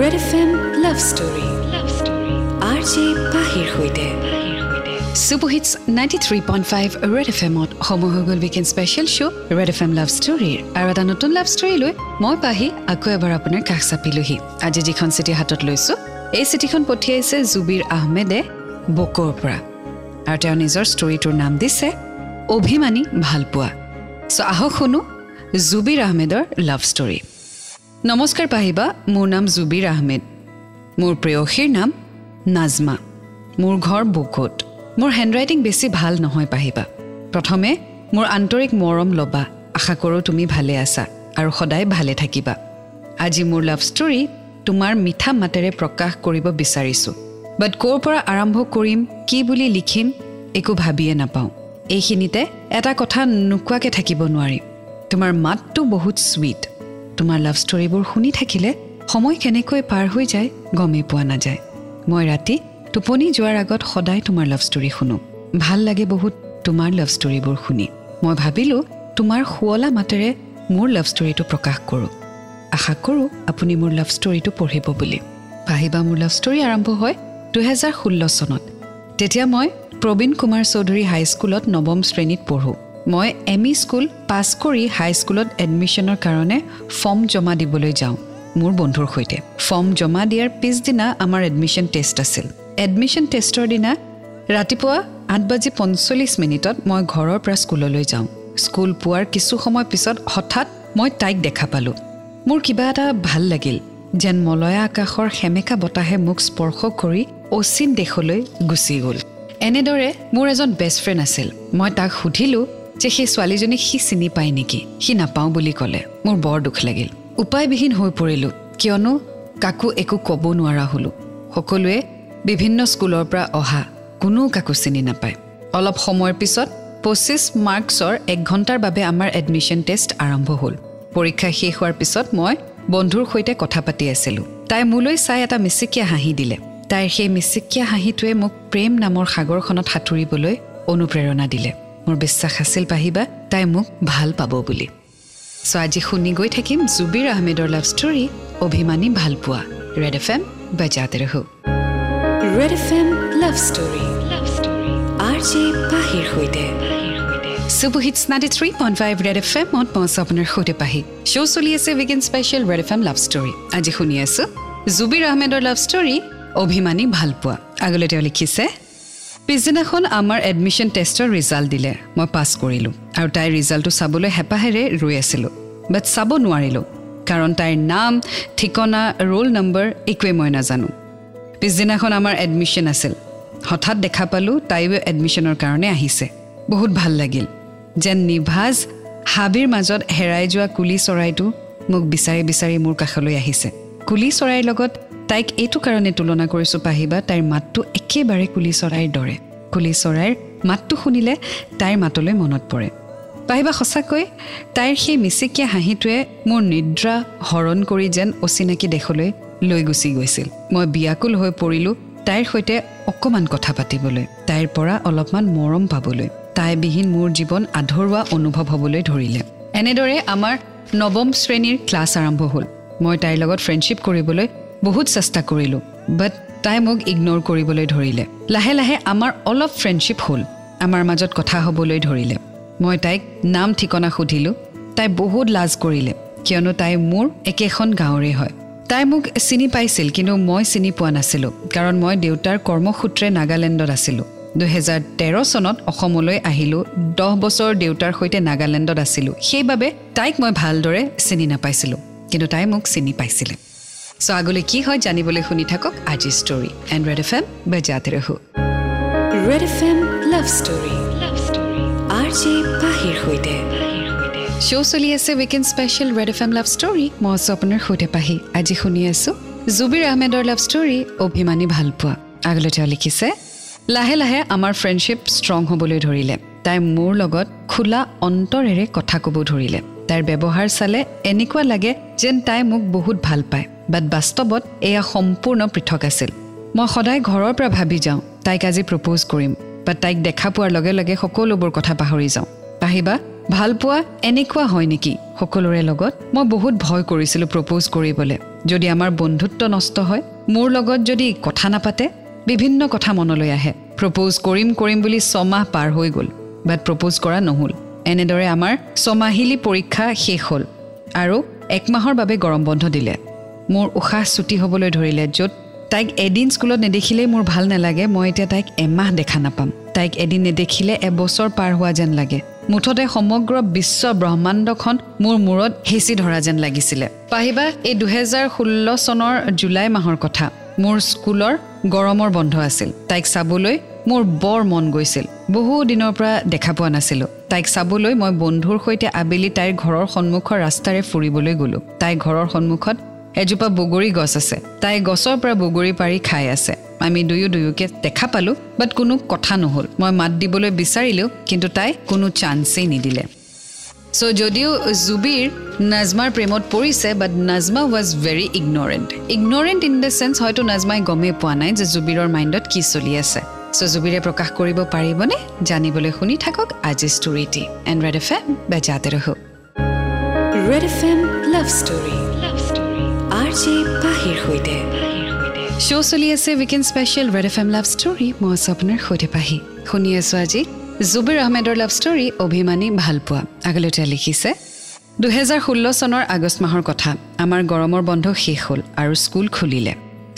Red F M love story R J পাহিৰ সৈতে superhits ninety three point five red F এমত সময় হৈ গ'ল weekend special show' red F M love ষ্টৰীৰ আৰু এটা নতুন লাভ ষ্টৰী লৈ মই পাহি আকৌ এবাৰ আপোনাৰ কাষ চাপিলোহি। আজি যিখন চিঠি হাতত লৈছোঁ এই চিঠিখন পঠিয়াইছে জুবিৰ আহমেদে বকৰ পৰা। আৰু তেওঁ নিজৰ ষ্টৰীটোৰ নাম দিছে অভিমানী ভালপোৱা। চ' আহক শুনো জুবিৰ আহমেদৰ লাভ ষ্টৰী নমস্কাৰ পাহিবা মোৰ নাম জুবিৰ আহমেদ। মোৰ প্ৰেয়সীৰ নাম নাজমা। মোৰ ঘৰ বুকুত। মোৰ হেণ্ডৰাইটিং বেছি ভাল নহয় পাহিবা। প্ৰথমে মোৰ আন্তৰিক মৰম ল'বা। আশা কৰোঁ তুমি ভালে আছা আৰু সদায় ভালে থাকিবা। আজি মোৰ লাভ ষ্টৰী তোমাৰ মিঠা মাতেৰে প্ৰকাশ কৰিব বিচাৰিছোঁ। বাট ক'ৰ পৰা আৰম্ভ কৰিম কি বুলি লিখিম একো ভাবিয়ে নাপাওঁ। এইখিনিতে এটা কথা নোকোৱাকৈ থাকিব নোৱাৰিম তোমাৰ মাতটো বহুত চুইট তোমাৰ লাভ ষ্টৰীবোৰ শুনি থাকিলে সময় কেনেকৈ পাৰ হৈ যায় গমেই পোৱা নাযায়। মই ৰাতি টোপনি যোৱাৰ আগত সদায় তোমাৰ লাভ ষ্টৰী শুনো। ভাল লাগে বহুত তোমাৰ লাভ ষ্টৰীবোৰ শুনি। মই ভাবিলোঁ তোমাৰ শুৱলা মাতেৰে মোৰ লাভ ষ্টৰীটো প্ৰকাশ কৰোঁ। আশা কৰোঁ আপুনি মোৰ লাভ ষ্টৰীটো পঢ়িব বুলি। পাহিবা মোৰ লাভ ষ্টৰী আৰম্ভ হয় দুহেজাৰ ষোল্ল চনত। তেতিয়া মই প্ৰবীণ কুমাৰ চৌধুৰী হাইস্কুলত নৱম শ্ৰেণীত পঢ়োঁ। মই এম ই স্কুল পাছ কৰি হাইস্কুলত এডমিশ্যনৰ কাৰণে ফৰ্ম জমা দিবলৈ যাওঁ মোৰ বন্ধুৰ সৈতে। ফৰ্ম জমা দিয়াৰ পিছদিনা আমাৰ এডমিশ্যন টেষ্ট আছিল। এডমিশ্যন টেষ্টৰ দিনা ৰাতিপুৱা আঠ বাজি পঞ্চল্লিছ মিনিটত মই ঘৰৰ পৰা স্কুললৈ যাওঁ। স্কুল পোৱাৰ কিছু সময় পিছত হঠাৎ মই তাইক দেখা পালোঁ। মোৰ কিবা এটা ভাল লাগিল যেন মলয়া আকাশৰ সেমেকা বতাহে মোক স্পৰ্শ কৰি অচিন দেশলৈ গুচি গ'ল। এনেদৰে মোৰ এজন বেষ্ট ফ্ৰেণ্ড আছিল। মই তাক সুধিলোঁ যে সেই ছোৱালীজনীক সি চিনি পায় নেকি? সি নাপাওঁ বুলি ক'লে। মোৰ বৰ দুখ লাগিল। উপায়বিহীন হৈ পৰিলোঁ। কিয়নো কাকো একো ক'ব নোৱাৰা হ'লোঁ। সকলোৱে বিভিন্ন স্কুলৰ পৰা অহা কোনো কাকো চিনি নাপায়। অলপ সময়ৰ পিছত পঁচিছ মাৰ্কছৰ এক ঘণ্টাৰ বাবে আমাৰ এডমিশ্যন টেষ্ট আৰম্ভ হ'ল। পৰীক্ষা শেষ হোৱাৰ পিছত মই বন্ধুৰ সৈতে কথা পাতি আছিলোঁ। তাই মোলৈ চাই এটা মিচিকীয়া হাঁহি দিলে। তাইৰ সেই মিচিকীয়া হাঁহিটোৱে মোক প্ৰেম নামৰ সাগৰখনত সাঁতুৰিবলৈ অনুপ্ৰেৰণা দিলে। মোৰ বিশ্বাস আছিল পাহিবা তাই মোক ভাল পাব বুলি। চ' আজি শুনি গৈ থাকিম জুবিৰ আহমেদৰ লাভ ষ্টৰী অভিমানী ভালপোৱা ৰেড এফ এম বজাতে ৰহো। Red F M love story love story R J পাহিৰ সৈতে। Superhits ninety three point five red F এমত মই আছোঁ আপোনাৰ সৈতে পাহি। শ্ব' চলি আছে weekend special red F M love story আজি শুনি আছোঁ জুবিৰ আহমেদৰ লাভ ষ্টৰী অভিমানী ভালপোৱা আগলৈ তেওঁ লিখিছে পিছদিনাখন আমাৰ এডমিশ্যন টেষ্টৰ ৰিজাল্ট দিলে। মই পাছ কৰিলোঁ আৰু তাইৰ ৰিজাল্টটো চাবলৈ হেঁপাহেৰে ৰৈ আছিলোঁ। বাট চাব নোৱাৰিলোঁ কাৰণ তাইৰ নাম ঠিকনা ৰোল নম্বৰ একোৱে মই নাজানো। পিছদিনাখন আমাৰ এডমিশ্যন আছিল। হঠাৎ দেখা পালোঁ তাইও এডমিশ্যনৰ কাৰণে আহিছে। বহুত ভাল লাগিল। যেন নিভাজ হাবিৰ মাজত হেৰাই যোৱা কুলি চৰাইটো মোক বিচাৰি বিচাৰি মোৰ কাষলৈ আহিছে। কুলি চৰাইৰ লগত তাইক এইটো কাৰণে তুলনা কৰিছোঁ পাহিবা তাইৰ মাতটো একেবাৰে কুলি চৰাইৰ দৰে। কুলি চৰাইৰ মাতটো শুনিলে তাইৰ মাতলৈ মনত পৰে। পাহিবা সঁচাকৈ তাইৰ সেই মিচিকীয়া হাঁহিটোৱে মোৰ নিদ্ৰা হৰণ কৰি যেন অচিনাকি দেশলৈ লৈ গুচি গৈছিল। মই বিয়াকুল হৈ পৰিলোঁ তাইৰ সৈতে অকণমান কথা পাতিবলৈ তাইৰ পৰা অলপমান মৰম পাবলৈ। তাইবিহীন মোৰ জীৱন আধৰুৱা অনুভৱ হ'বলৈ ধৰিলে। এনেদৰে আমাৰ নৱম শ্ৰেণীৰ ক্লাছ আৰম্ভ হ'ল। মই তাইৰ লগত ফ্ৰেণ্ডশ্বিপ কৰিবলৈ বহুত চেষ্টা কৰিলোঁ বাট তাই মোক ইগন'ৰ কৰিবলৈ ধৰিলে। লাহে লাহে আমাৰ অলপ ফ্ৰেণ্ডশ্বিপ হ'ল। আমাৰ মাজত কথা হ'বলৈ ধৰিলে। মই তাইক নাম ঠিকনা সুধিলোঁ। তাই বহুত লাজ কৰিলে কিয়নো তাই মোৰ একেখন গাঁৱৰে হয়। তাই মোক চিনি পাইছিল কিন্তু মই চিনি পোৱা নাছিলোঁ কাৰণ মই দেউতাৰ কৰ্মসূত্ৰে নাগালেণ্ডত আছিলোঁ। দুহেজাৰ তেৰ চনত অসমলৈ আহিলোঁ দহ বছৰ দেউতাৰ সৈতে নাগালেণ্ডত আছিলোঁ। সেইবাবে তাইক মই ভালদৰে চিনি নাপাইছিলোঁ কিন্তু তাই মোক চিনি পাইছিলে। চ' আগলৈ কি হয় জানিবলৈ শুনি থাকক আজি story and red F M বেজাতে ৰহো। Red F M love story love story R J পাহিৰ সৈতে। শ্ব' চলি আছে weekend special red F M love story মই আছোঁ আপোনাৰ সৈতে পাহি। আজি শুনি আছোঁ জুবিৰ আহমেদৰ লাভ ষ্টৰী অভিমানী ভালপোৱা। আগলৈ তেওঁ লিখিছে লাহে লাহে আমাৰ ফ্ৰেণ্ডশ্বিপ ষ্ট্ৰং হ'বলৈ ধৰিলে। তাই মোৰ লগত খোলা অন্তৰেৰে কথা ক'ব ধৰিলে। তাইৰ ব্যৱহাৰ চালে এনেকুৱা লাগে যেন তাই মোক বহুত ভাল পায়। বাট বাস্তৱত এয়া সম্পূৰ্ণ পৃথক আছিল। মই সদায় ঘৰৰ পৰা ভাবি যাওঁ তাইক আজি প্ৰপ'জ কৰিম বাট তাইক দেখা পোৱাৰ লগে লগে সকলোবোৰ কথা পাহৰি যাওঁ। পাহিবা ভাল পোৱা এনেকুৱা হয় নেকি? সকলোৰে লগত মই বহুত ভয় কৰিছিলোঁ প্ৰপ'জ কৰিবলৈ। যদি আমাৰ বন্ধুত্ব নষ্ট হয় মোৰ লগত যদি কথা নাপাতে বিভিন্ন কথা মনলৈ আহে। প্ৰপ'জ কৰিম কৰিম বুলি ছমাহ পাৰ হৈ গ'ল বাট প্ৰপ'জ কৰা নহ'ল। এনেদৰে আমাৰ ছমাহিলী পৰীক্ষা শেষ হ'ল আৰু একমাহৰ বাবে গৰম বন্ধ দিলে। মোৰ উশাহ চুটি হ'বলৈ ধৰিলে য'ত তাইক এদিন স্কুলত নেদেখিলেই মোৰ ভাল নালাগে মই এতিয়া তাইক এমাহ দেখা নাপাম। তাইক এদিন নেদেখিলে এবছৰ পাৰ হোৱা যেন লাগে। মুঠতে সমগ্ৰ বিশ্ব ব্ৰহ্মাণ্ডখন মোৰ মূৰত হেঁচি ধৰা যেন লাগিছিলে। পাহিবা এই দুহেজাৰ ষোল্ল চনৰ জুলাই মাহৰ কথা। মোৰ স্কুলৰ গৰমৰ বন্ধ আছিল। তাইক চাবলৈ মোৰ বৰ মন গৈছিল। বহু দিনৰ পৰা দেখা পোৱা নাছিলোঁ। তাইক চাবলৈ মই বন্ধুৰ সৈতে আবেলি তাইৰ ঘৰৰ সন্মুখৰ ৰাস্তাৰে ফুৰিবলৈ গ'লোঁ। তাইৰ ঘৰৰ সন্মুখত এজোপা বগৰী গছ আছে। তাই গছৰ পৰা বগৰী পাৰি খাই আছে। আমি দুয়ো দুয়োকে দেখা পালোঁ বাট কোনো কথা নহ'ল। মই মাত দিবলৈ বিচাৰিলোঁ কিন্তু তাই কোনো চান্সেই নিদিলে। চ' যদিও জুবিৰ নাজমাৰ প্ৰেমত পৰিছে but Najma was very ignorant ignorant in the sense হয়তো নাজমাই গমেই পোৱা নাই যে জুবিৰৰ মাইণ্ডত কি চলি আছে। চ' জুবিৰে প্ৰকাশ কৰিব পাৰিবনে? জানিবলৈ শুনি থাকক আজি ষ্টৰিটি এণ্ড ৰেড এফ এম বেজাতে ৰহো। Red F M love story. Love story R J পাহিৰ সৈতে। শ্ব' চলি আছে weekend special red F M love story. মই আছোঁ আপোনাৰ সৈতে পাহি। শুনি আছোঁ আজি জুবিৰ আহমেদৰ লাভ ষ্টৰী অভিমানী ভালপোৱা। আগলৈ লিখিছে দুহেজাৰ ষোল্ল চনৰ আগষ্ট মাহৰ কথা। আমাৰ গৰমৰ বন্ধ শেষ হ'ল আৰু স্কুল খুলিলে।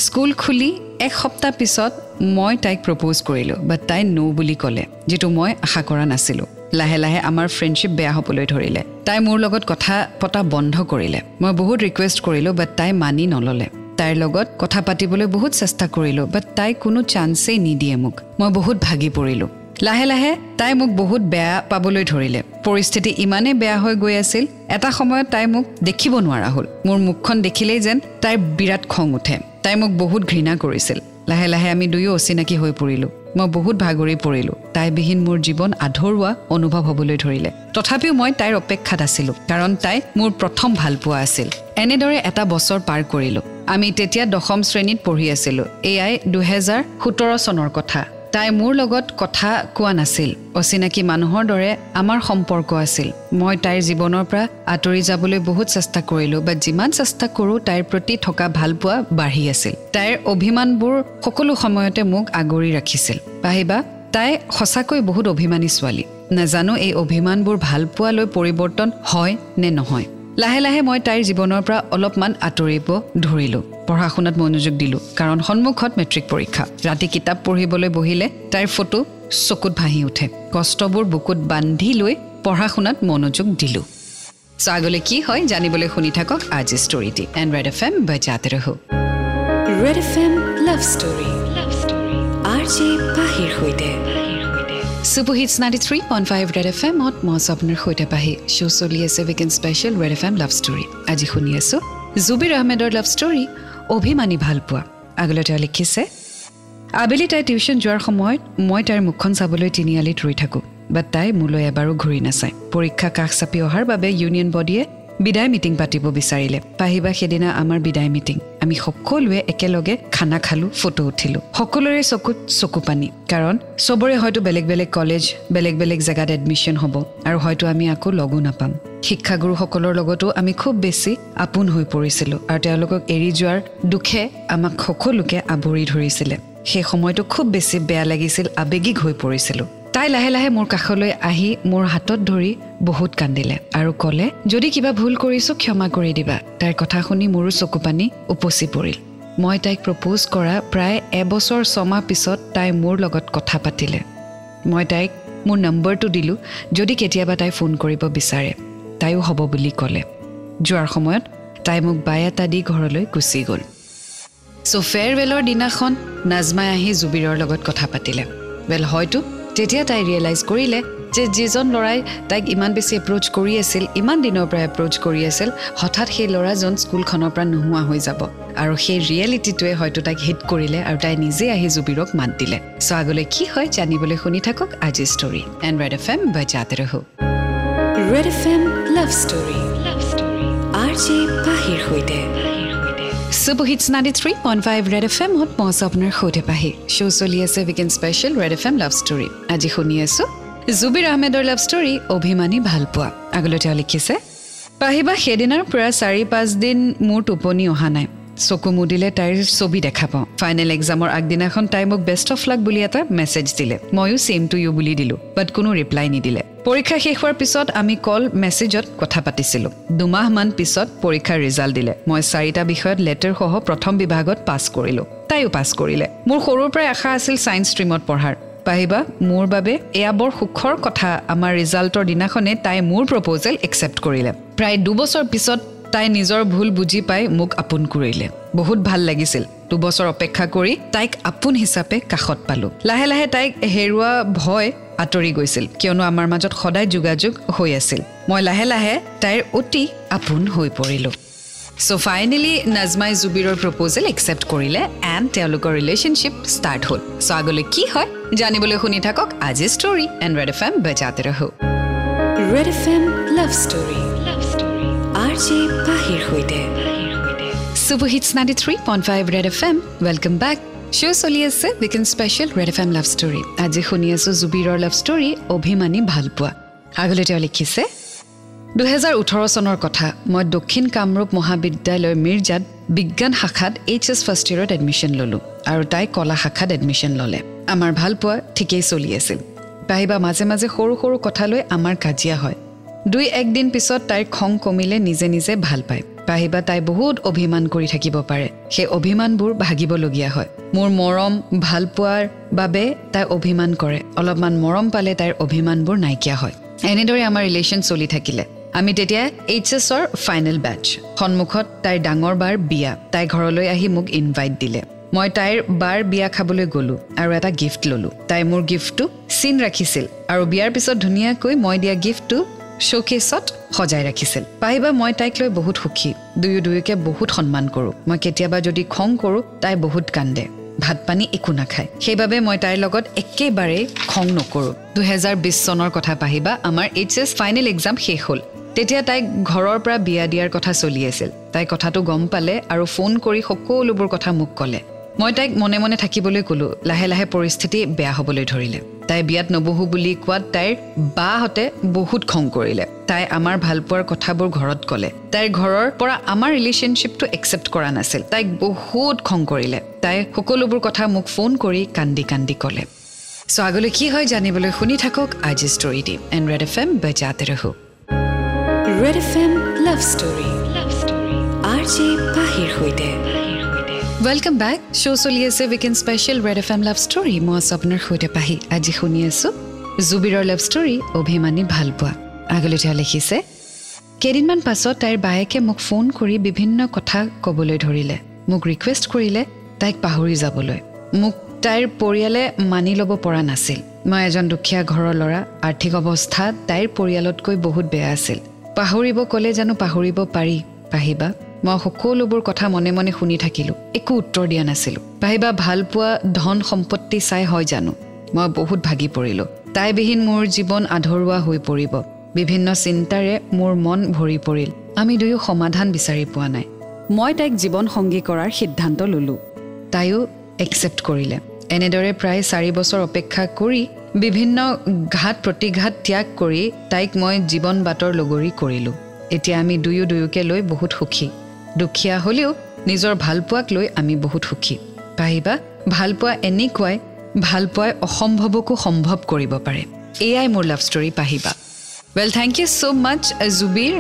স্কুল খুলি এক সপ্তাহ পিছত মই তাইক প্ৰপ'জ কৰিলোঁ বাট তাই ন' বুলি ক'লে যিটো মই আশা কৰা নাছিলোঁ। লাহে লাহে আমাৰ ফ্ৰেণ্ডশ্বিপ বেয়া হ'বলৈ ধৰিলে। তাই মোৰ লগত কথা পতা বন্ধ কৰিলে। মই বহুত ৰিকুৱেষ্ট কৰিলোঁ বাট তাই মানি নল'লে। তাইৰ লগত কথা পাতিবলৈ বহুত চেষ্টা কৰিলোঁ বাট তাই কোনো চান্সেই নিদিয়ে মোক। মই বহুত ভাগি পৰিলোঁ। লাহে লাহে তাই মোক বহুত বেয়া পাবলৈ ধৰিলে। পৰিস্থিতি ইমানেই বেয়া হৈ গৈ আছিল এটা সময়ত তাই মোক দেখিব নোৱাৰা হ'ল। মোৰ মুখখন দেখিলেই যেন তাইৰ বিৰাট খং উঠে। তাই মোক বহুত ঘৃণা কৰিছিল। লাহে লাহে আমি দুয়ো অচিনাকি হৈ পৰিলোঁ। মই বহুত ভাগৰি পৰিলোঁ। তাইবিহীন মোৰ জীৱন আধৰুৱা অনুভৱ হ'বলৈ ধৰিলে। তথাপিও মই তাইৰ অপেক্ষাত আছিলোঁ কাৰণ তাই মোৰ প্ৰথম ভালপোৱা আছিল। এনেদৰে এটা বছৰ পাৰ কৰিলোঁ। আমি তেতিয়া দশম শ্ৰেণীত পঢ়ি আছিলোঁ। এয়াই দুহেজাৰ সোতৰ চনৰ কথা। তাই মোৰ লগত কথা কোৱা নাছিল। অচিনাকি মানুহৰ দৰে আমাৰ সম্পৰ্ক আছিল। মই তাইৰ জীৱনৰ পৰা আঁতৰি যাবলৈ বহুত চেষ্টা কৰিলোঁ বাট যিমান চেষ্টা কৰোঁ তাইৰ প্ৰতি থকা ভালপোৱা বাঢ়ি আছিল। তাইৰ অভিমানবোৰ সকলো সময়তে মোক আগুৰি ৰাখিছিল। পাহিবা তাই সঁচাকৈ বহুত অভিমানী ছোৱালী। নাজানো এই অভিমানবোৰ ভালপোৱালৈ পৰিৱৰ্তন হয় নে নহয়। লাহে লাহে মই তাইৰ জীৱনৰ পৰা অলপমান আঁতৰিব ধৰিলোঁ। পঢ়া শুনাত মনোযোগ দিলোঁ কাৰণ সন্মুখত মেট্ৰিক পৰীক্ষা। ৰাতি কিতাপ পঢ়িবলৈ বহিলে তাইৰ ফটো চকুত ভাহি উঠে। কষ্টবোৰ বুকুত বান্ধি লৈ পঢ়া শুনাত মনোযোগ দিলোঁ। চ' আগলৈ কি হয় জানিবলৈ শুনি থাকক আজি ষ্টৰিটি এণ্ড ৰেড এফ এম বজাতে ৰহো। Red F M love story. Love story R J পাহিৰ সৈতে। Superhits ninety three point five red F এমত মই আছোঁ আপোনাৰ সৈতে পাহি। শ্ব' চলি আছে weekend special red F M love story আজি শুনি আছোঁ জুবিৰ আহমেদৰ লাভ ষ্টৰী অভিমানী ভালপোৱা। আগলৈ তেওঁ লিখিছে আবেলি তাই টিউশ্যন যোৱাৰ সময়ত মই তাইৰ মুখখন চাবলৈ তিনিআলিত ৰৈ থাকোঁ বাট তাই মোলৈ এবাৰো ঘূৰি নাচায়। পৰীক্ষা কাষ চাপি অহাৰ বাবে ইউনিয়ন বডীয়ে বিদায় মিটিং পাতিব বিচাৰিলে। পাহিবা সেইদিনা আমাৰ বিদায় মিটিং। আমি সকলোৱে একেলগে খানা খালোঁ ফটো উঠিলোঁ। সকলোৰে চকুত চকু পানী। কাৰণ চবৰে হয়তো বেলেগ বেলেগ কলেজ বেলেগ বেলেগ জেগাত এডমিশ্যন হ'ব আৰু হয়তো আমি আকৌ লগো নাপাম। শিক্ষাগুৰুসকলৰ লগতো আমি খুব বেছি আপোন হৈ পৰিছিলোঁ আৰু তেওঁলোকক এৰি যোৱাৰ দুখে আমাক সকলোকে আৱৰি ধৰিছিলে। সেই সময়টো খুব বেছি বেয়া লাগিছিল আৱেগিক হৈ পৰিছিলোঁ। তাই লাহে লাহে মোৰ কাষলৈ আহি মোৰ হাতত ধৰি বহুত কান্দিলে আৰু ক'লে যদি কিবা ভুল কৰিছোঁ ক্ষমা কৰি দিবা। তাইৰ কথা শুনি মোৰো চকু পানী উপচি পৰিল। মই তাইক প্ৰপ'জ কৰা প্ৰায় এবছৰ ছমাহ পিছত তাই মোৰ লগত কথা পাতিলে। মই তাইক মোৰ নম্বৰটো দিলোঁ যদি কেতিয়াবা তাই ফোন কৰিব বিচাৰে। তাইও হ'ব বুলি ক'লে। যোৱাৰ সময়ত তাই মোক বাই এটা দি ঘৰলৈ গুচি গ'ল। চ' ফেয়াৰৱেলৰ দিনাখন নাজমাই আহি জুবিৰৰ লগত কথা পাতিলে। ৱেল হয়তো তেতিয়া তাই ৰিয়েলাইজ কৰিলে যে যিজন ল'ৰাই তাইক ইমান বেছি এপ্ৰ'চ কৰি আছিল ইমান দিনৰ পৰা এপ্ৰ'চ কৰি আছিল হঠাৎ সেই ল'ৰাজন স্কুলখনৰ পৰা নোহোৱা হৈ যাব। আৰু সেই ৰিয়েলিটিটোৱে হয়তো তাইক হিট কৰিলে আৰু তাই নিজে আহি জুবিৰক মাত দিলে। চ' আগলৈ কি হয় জানিবলৈ শুনি থাকক আজি story and red F M বজাতে ৰহো। Red F M love story love story R J পাহিৰ সৈতে। Superhits ninety three point five red F এমত মই আছোঁ আপোনাৰ সৈতে পাহি শ্ব' চলি আছে weekend special red F M love story আজি শুনি আছোঁ জুবিৰ আহমেদৰ লাভ ষ্টৰী অভিমানী ভালপোৱা আগলৈ তেওঁ লিখিছে পাহিবা সেইদিনাৰ পৰা চাৰি পাঁচদিন মোৰ টোপনি অহা নাই চকু মুদিলে তাইৰ ছবি দেখা পাওঁ ফাইনেল এক্সামৰ আগদিনাখন তাই মোক বেষ্ট অফ লাক বুলি এটা মেছেজ দিলে ময়ো ছেম টু ইউ বুলি দিলোঁ বাট কোনো ৰিপ্লাই নিদিলে পৰীক্ষা শেষ হোৱাৰ পিছত আমি কল মেছেজত কথা পাতিছিলোঁ। দুমাহমান পিছত পৰীক্ষাৰ ৰিজাল্ট দিলে। মই চাৰিটা বিষয়ত লেটাৰসহ প্ৰথম বিভাগত পাছ কৰিলোঁ। তাইও পাছ কৰিলে। মোৰ সৰুৰ পৰাই আশা আছিল ছায়েন্স ষ্ট্ৰীমত পঢ়াৰ। পাহিবা মোৰ বাবে এয়া বৰ সুখৰ কথা। আমাৰ ৰিজাল্টৰ দিনাখনে তাই মোৰ প্ৰপ'জেল একচেপ্ট কৰিলে। প্ৰায় দুবছৰ পিছত তাই নিজৰ ভুল বুজি পাই মোক আপোন কৰিলে। বহুত ভাল লাগিছিল। দুবছৰ অপেক্ষা কৰি তাইক আপোন হিচাপে কাষত পালোঁ। লাহে লাহে তাইক হেৰুৱা ভয় আঁতৰি গৈছিল কিয়নো আমাৰ মাজত সদায় যোগাযোগ হৈ আছিল। মই লাহে লাহে তাইৰ অতি আপোন হৈ পৰিলোঁ। চ' ফাইনেলি নাজমাই জুবিৰৰ প্ৰপ'জেল একচেপ্ট কৰিলে এণ্ড তেওঁলোকৰ ৰিলেশ্যনশ্বিপ ষ্টাৰ্ট হ'ল। চ' আগলৈ কি হয় জানিবলৈ শুনি থাকক আজি story and red F M বেজাতে ৰহো। Red F M love story love story R J পাহিৰ সৈতে। চলি আছে weekend special red F M love story আজি শুনি আছোঁ জুবিৰৰ লাভ ষ্টৰী অভিমানী ভালপোৱা আগলৈ তেওঁ লিখিছে দুহেজাৰ ওঠৰ চনৰ কথা মই দক্ষিণ কামৰূপ মহাবিদ্যালয় মিৰ্জাত বিজ্ঞান শাখাত এইচ এছ ফাৰ্ষ্ট ইয়েৰত এডমিশ্যন ল'লোঁ আৰু তাই কলা শাখাত এডমিশ্যন ল'লে আমাৰ ভালপোৱা ঠিকেই চলি আছিল পাহিবা মাজে মাজে সৰু সৰু কথা লৈ আমাৰ কাজিয়া হয় দুই একদিন পিছত তাইৰ খং কমিলে নিজে নিজে ভাল পায় পাহিবা তাই বহুত অভিমান কৰি থাকিব পাৰে। সেই অভিমানবোৰ ভাগিবলগীয়া হয়। মোৰ মৰম ভাল পোৱাৰ বাবে তাই অভিমান কৰে। অলপমান মৰম পালে তাইৰ অভিমানবোৰ নাইকিয়া হয়। এনেদৰে আমাৰ ৰিলেশ্যন চলি থাকিলে। আমি তেতিয়া এইচ এছৰ ফাইনেল বেটছ সন্মুখত তাইৰ ডাঙৰ বাৰ বিয়া। তাই ঘৰলৈ আহি মোক ইনভাইট দিলে। মই তাইৰ বাৰ বিয়া খাবলৈ গ'লোঁ আৰু এটা গিফ্ট ল'লোঁ। তাই মোৰ গিফ্টটো চিন ৰাখিছিল আৰু বিয়াৰ পিছত ধুনীয়াকৈ মই দিয়া গিফ্টটো শ্ব'কেছত সজাই ৰাখিছিল। পাহিবা মই তাইক লৈ বহুত সুখী। দুয়ো দুয়োকে বহুত সন্মান কৰোঁ। মই কেতিয়াবা যদি খং কৰোঁ তাই বহুত কান্দে। ভাত পানী একো নাখায়। সেইবাবে মই তাইৰ লগত একেবাৰেই খং নকৰোঁ। দুহেজাৰ বিছ চনৰ কথা পাহিবা আমাৰ এইচ এছ ফাইনেল এক্সাম শেষ হ'ল। তেতিয়া তাইক ঘৰৰ পৰা বিয়া দিয়াৰ কথা চলি আছিল। তাই কথাটো গম পালে আৰু ফোন কৰি সকলোবোৰ কথা মোক ক'লে। মই তাইক মনে মনে থাকিবলৈ ক'লোঁ। লাহে লাহে পৰিস্থিতি বেয়া হ'বলৈ ধৰিলে। তাই বিয়াত নবহো বুলি কোৱাত তাইৰ বাহঁতে বহুত খং কৰিলে। তাই আমাৰ ভালপোৱাৰ কথাবোৰ ঘৰত ক'লে। তাইৰ ঘৰৰ পৰা আমাৰ ৰিলেশ্যনশ্বিপটো একচেপ্ট কৰা নাছিল। তাইক বহুত খং কৰিলে। তাই সকলোবোৰ কথা মোক ফোন কৰি কান্দি কান্দি ক'লে। চ' আগলৈ কি হয় জানিবলৈ শুনি থাকক আজি ষ্টৰি দিম এণ্ড ৰেড এফ এম বেজাতে ৰহো। Red F M love story love story R J পাহিৰ সৈতে। ৱেলকাম বেক শ্ব' চলি আছে weekend special red F M love story মই আছোঁ আপোনাৰ সৈতে পাহি আজি শুনি আছোঁ জুবিৰৰ লাভ ষ্টৰী অভিমানী ভাল পোৱা আগলৈ তেওঁ লিখিছে কেইদিনমান পাছত তাইৰ বায়েকে মোক ফোন কৰি বিভিন্ন কথা ক'বলৈ ধৰিলে মোক ৰিকুৱেষ্ট কৰিলে তাইক পাহৰি যাবলৈ মোক তাইৰ পৰিয়ালে মানি ল'ব পৰা নাছিল মই এজন দুখীয়া ঘৰৰ ল'ৰা আৰ্থিক অৱস্থা তাইৰ পৰিয়ালতকৈ বহুত বেয়া আছিল পাহৰিব ক'লে জানো পাহৰিব পাৰি পাহিবা মই সকলোবোৰ কথা মনে মনে শুনি থাকিলোঁ। একো উত্তৰ দিয়া নাছিলোঁ। পাহিবা ভাল পোৱা ধন সম্পত্তি চাই হয় জানো? মই বহুত ভাগি পৰিলোঁ। তাইবিহীন মোৰ জীৱন আধৰুৱা হৈ পৰিব। বিভিন্ন চিন্তাৰে মোৰ মন ভৰি পৰিল। আমি দুয়ো সমাধান বিচাৰি পোৱা নাই। মই তাইক জীৱন সংগী কৰাৰ সিদ্ধান্ত ল'লোঁ। তাইও একচেপ্ট কৰিলে। এনেদৰে প্ৰায় চাৰি বছৰ অপেক্ষা কৰি বিভিন্ন ঘাট প্ৰতিঘাত ত্যাগ কৰি তাইক মই জীৱন বাটৰ লগৰী কৰিলোঁ। এতিয়া আমি দুয়ো দুয়োকে লৈ বহুত সুখী। দুখীয়া হ'লেও নিজৰ ভালপোৱাক লৈ আমি বহুত সুখী। পাহিবা ভালপোৱা এনেকুৱাই ভালপোৱাই অসম্ভৱকো সম্ভৱ কৰিব পাৰে। এয়াই মোৰ লাভ ষ্টৰী পাহিবা। Well thank you so' much Jubir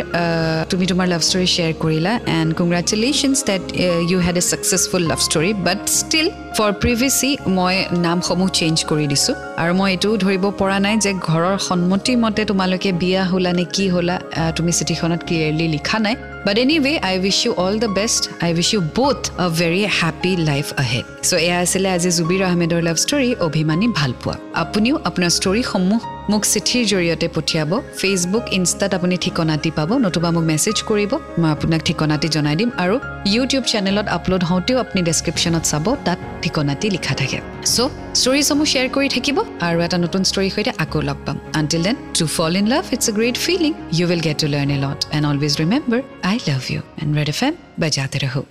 তুমি তোমাৰ লাভ ষ্টৰী শ্বেয়াৰ কৰিলা and congratulations that you had a successful love story but still for previously মই নামসমূহ চেঞ্জ কৰি দিছোঁ। আৰু মই এইটোও ধৰিব পৰা নাই যে ঘৰৰ সন্মতিমতে তোমালোকে বিয়া হ'লা নে কি হ'লা তুমি চিঠিখনত ক্লিয়াৰলি লিখা নাই। Anyway I wish you all the best I wish you both a very happy life ahead so' এয়া আছিলে আজি জুবিৰ আহমেদৰ লাভ ষ্টৰী অভিমানী ভালপোৱা। আপুনিও আপোনাৰ ষ্টৰীসমূহ মোক চিঠিৰ জৰিয়তে পঠিয়াব। ফেচবুক ইনষ্টাত আপুনি ঠিকনাটি পাব নতুবা মোক মেছেজ কৰিব। মই আপোনাক ঠিকনাটি জনাই দিম আৰু ইউটিউব চেনেলত আপলোড হওঁতেও আপুনি ডেছক্ৰিপশ্যনত চাব তাত ঠিকনাটি লিখা থাকে। চ' ষ্টৰিজসমূহ শ্বেয়াৰ কৰি থাকিব আৰু এটা নতুন ষ্টৰীৰ সৈতে আকৌ লগ পাম। Until then to fall in love it's a great feeling you will get to learn a lot and always remember I love you and red F M বজাতে ৰহো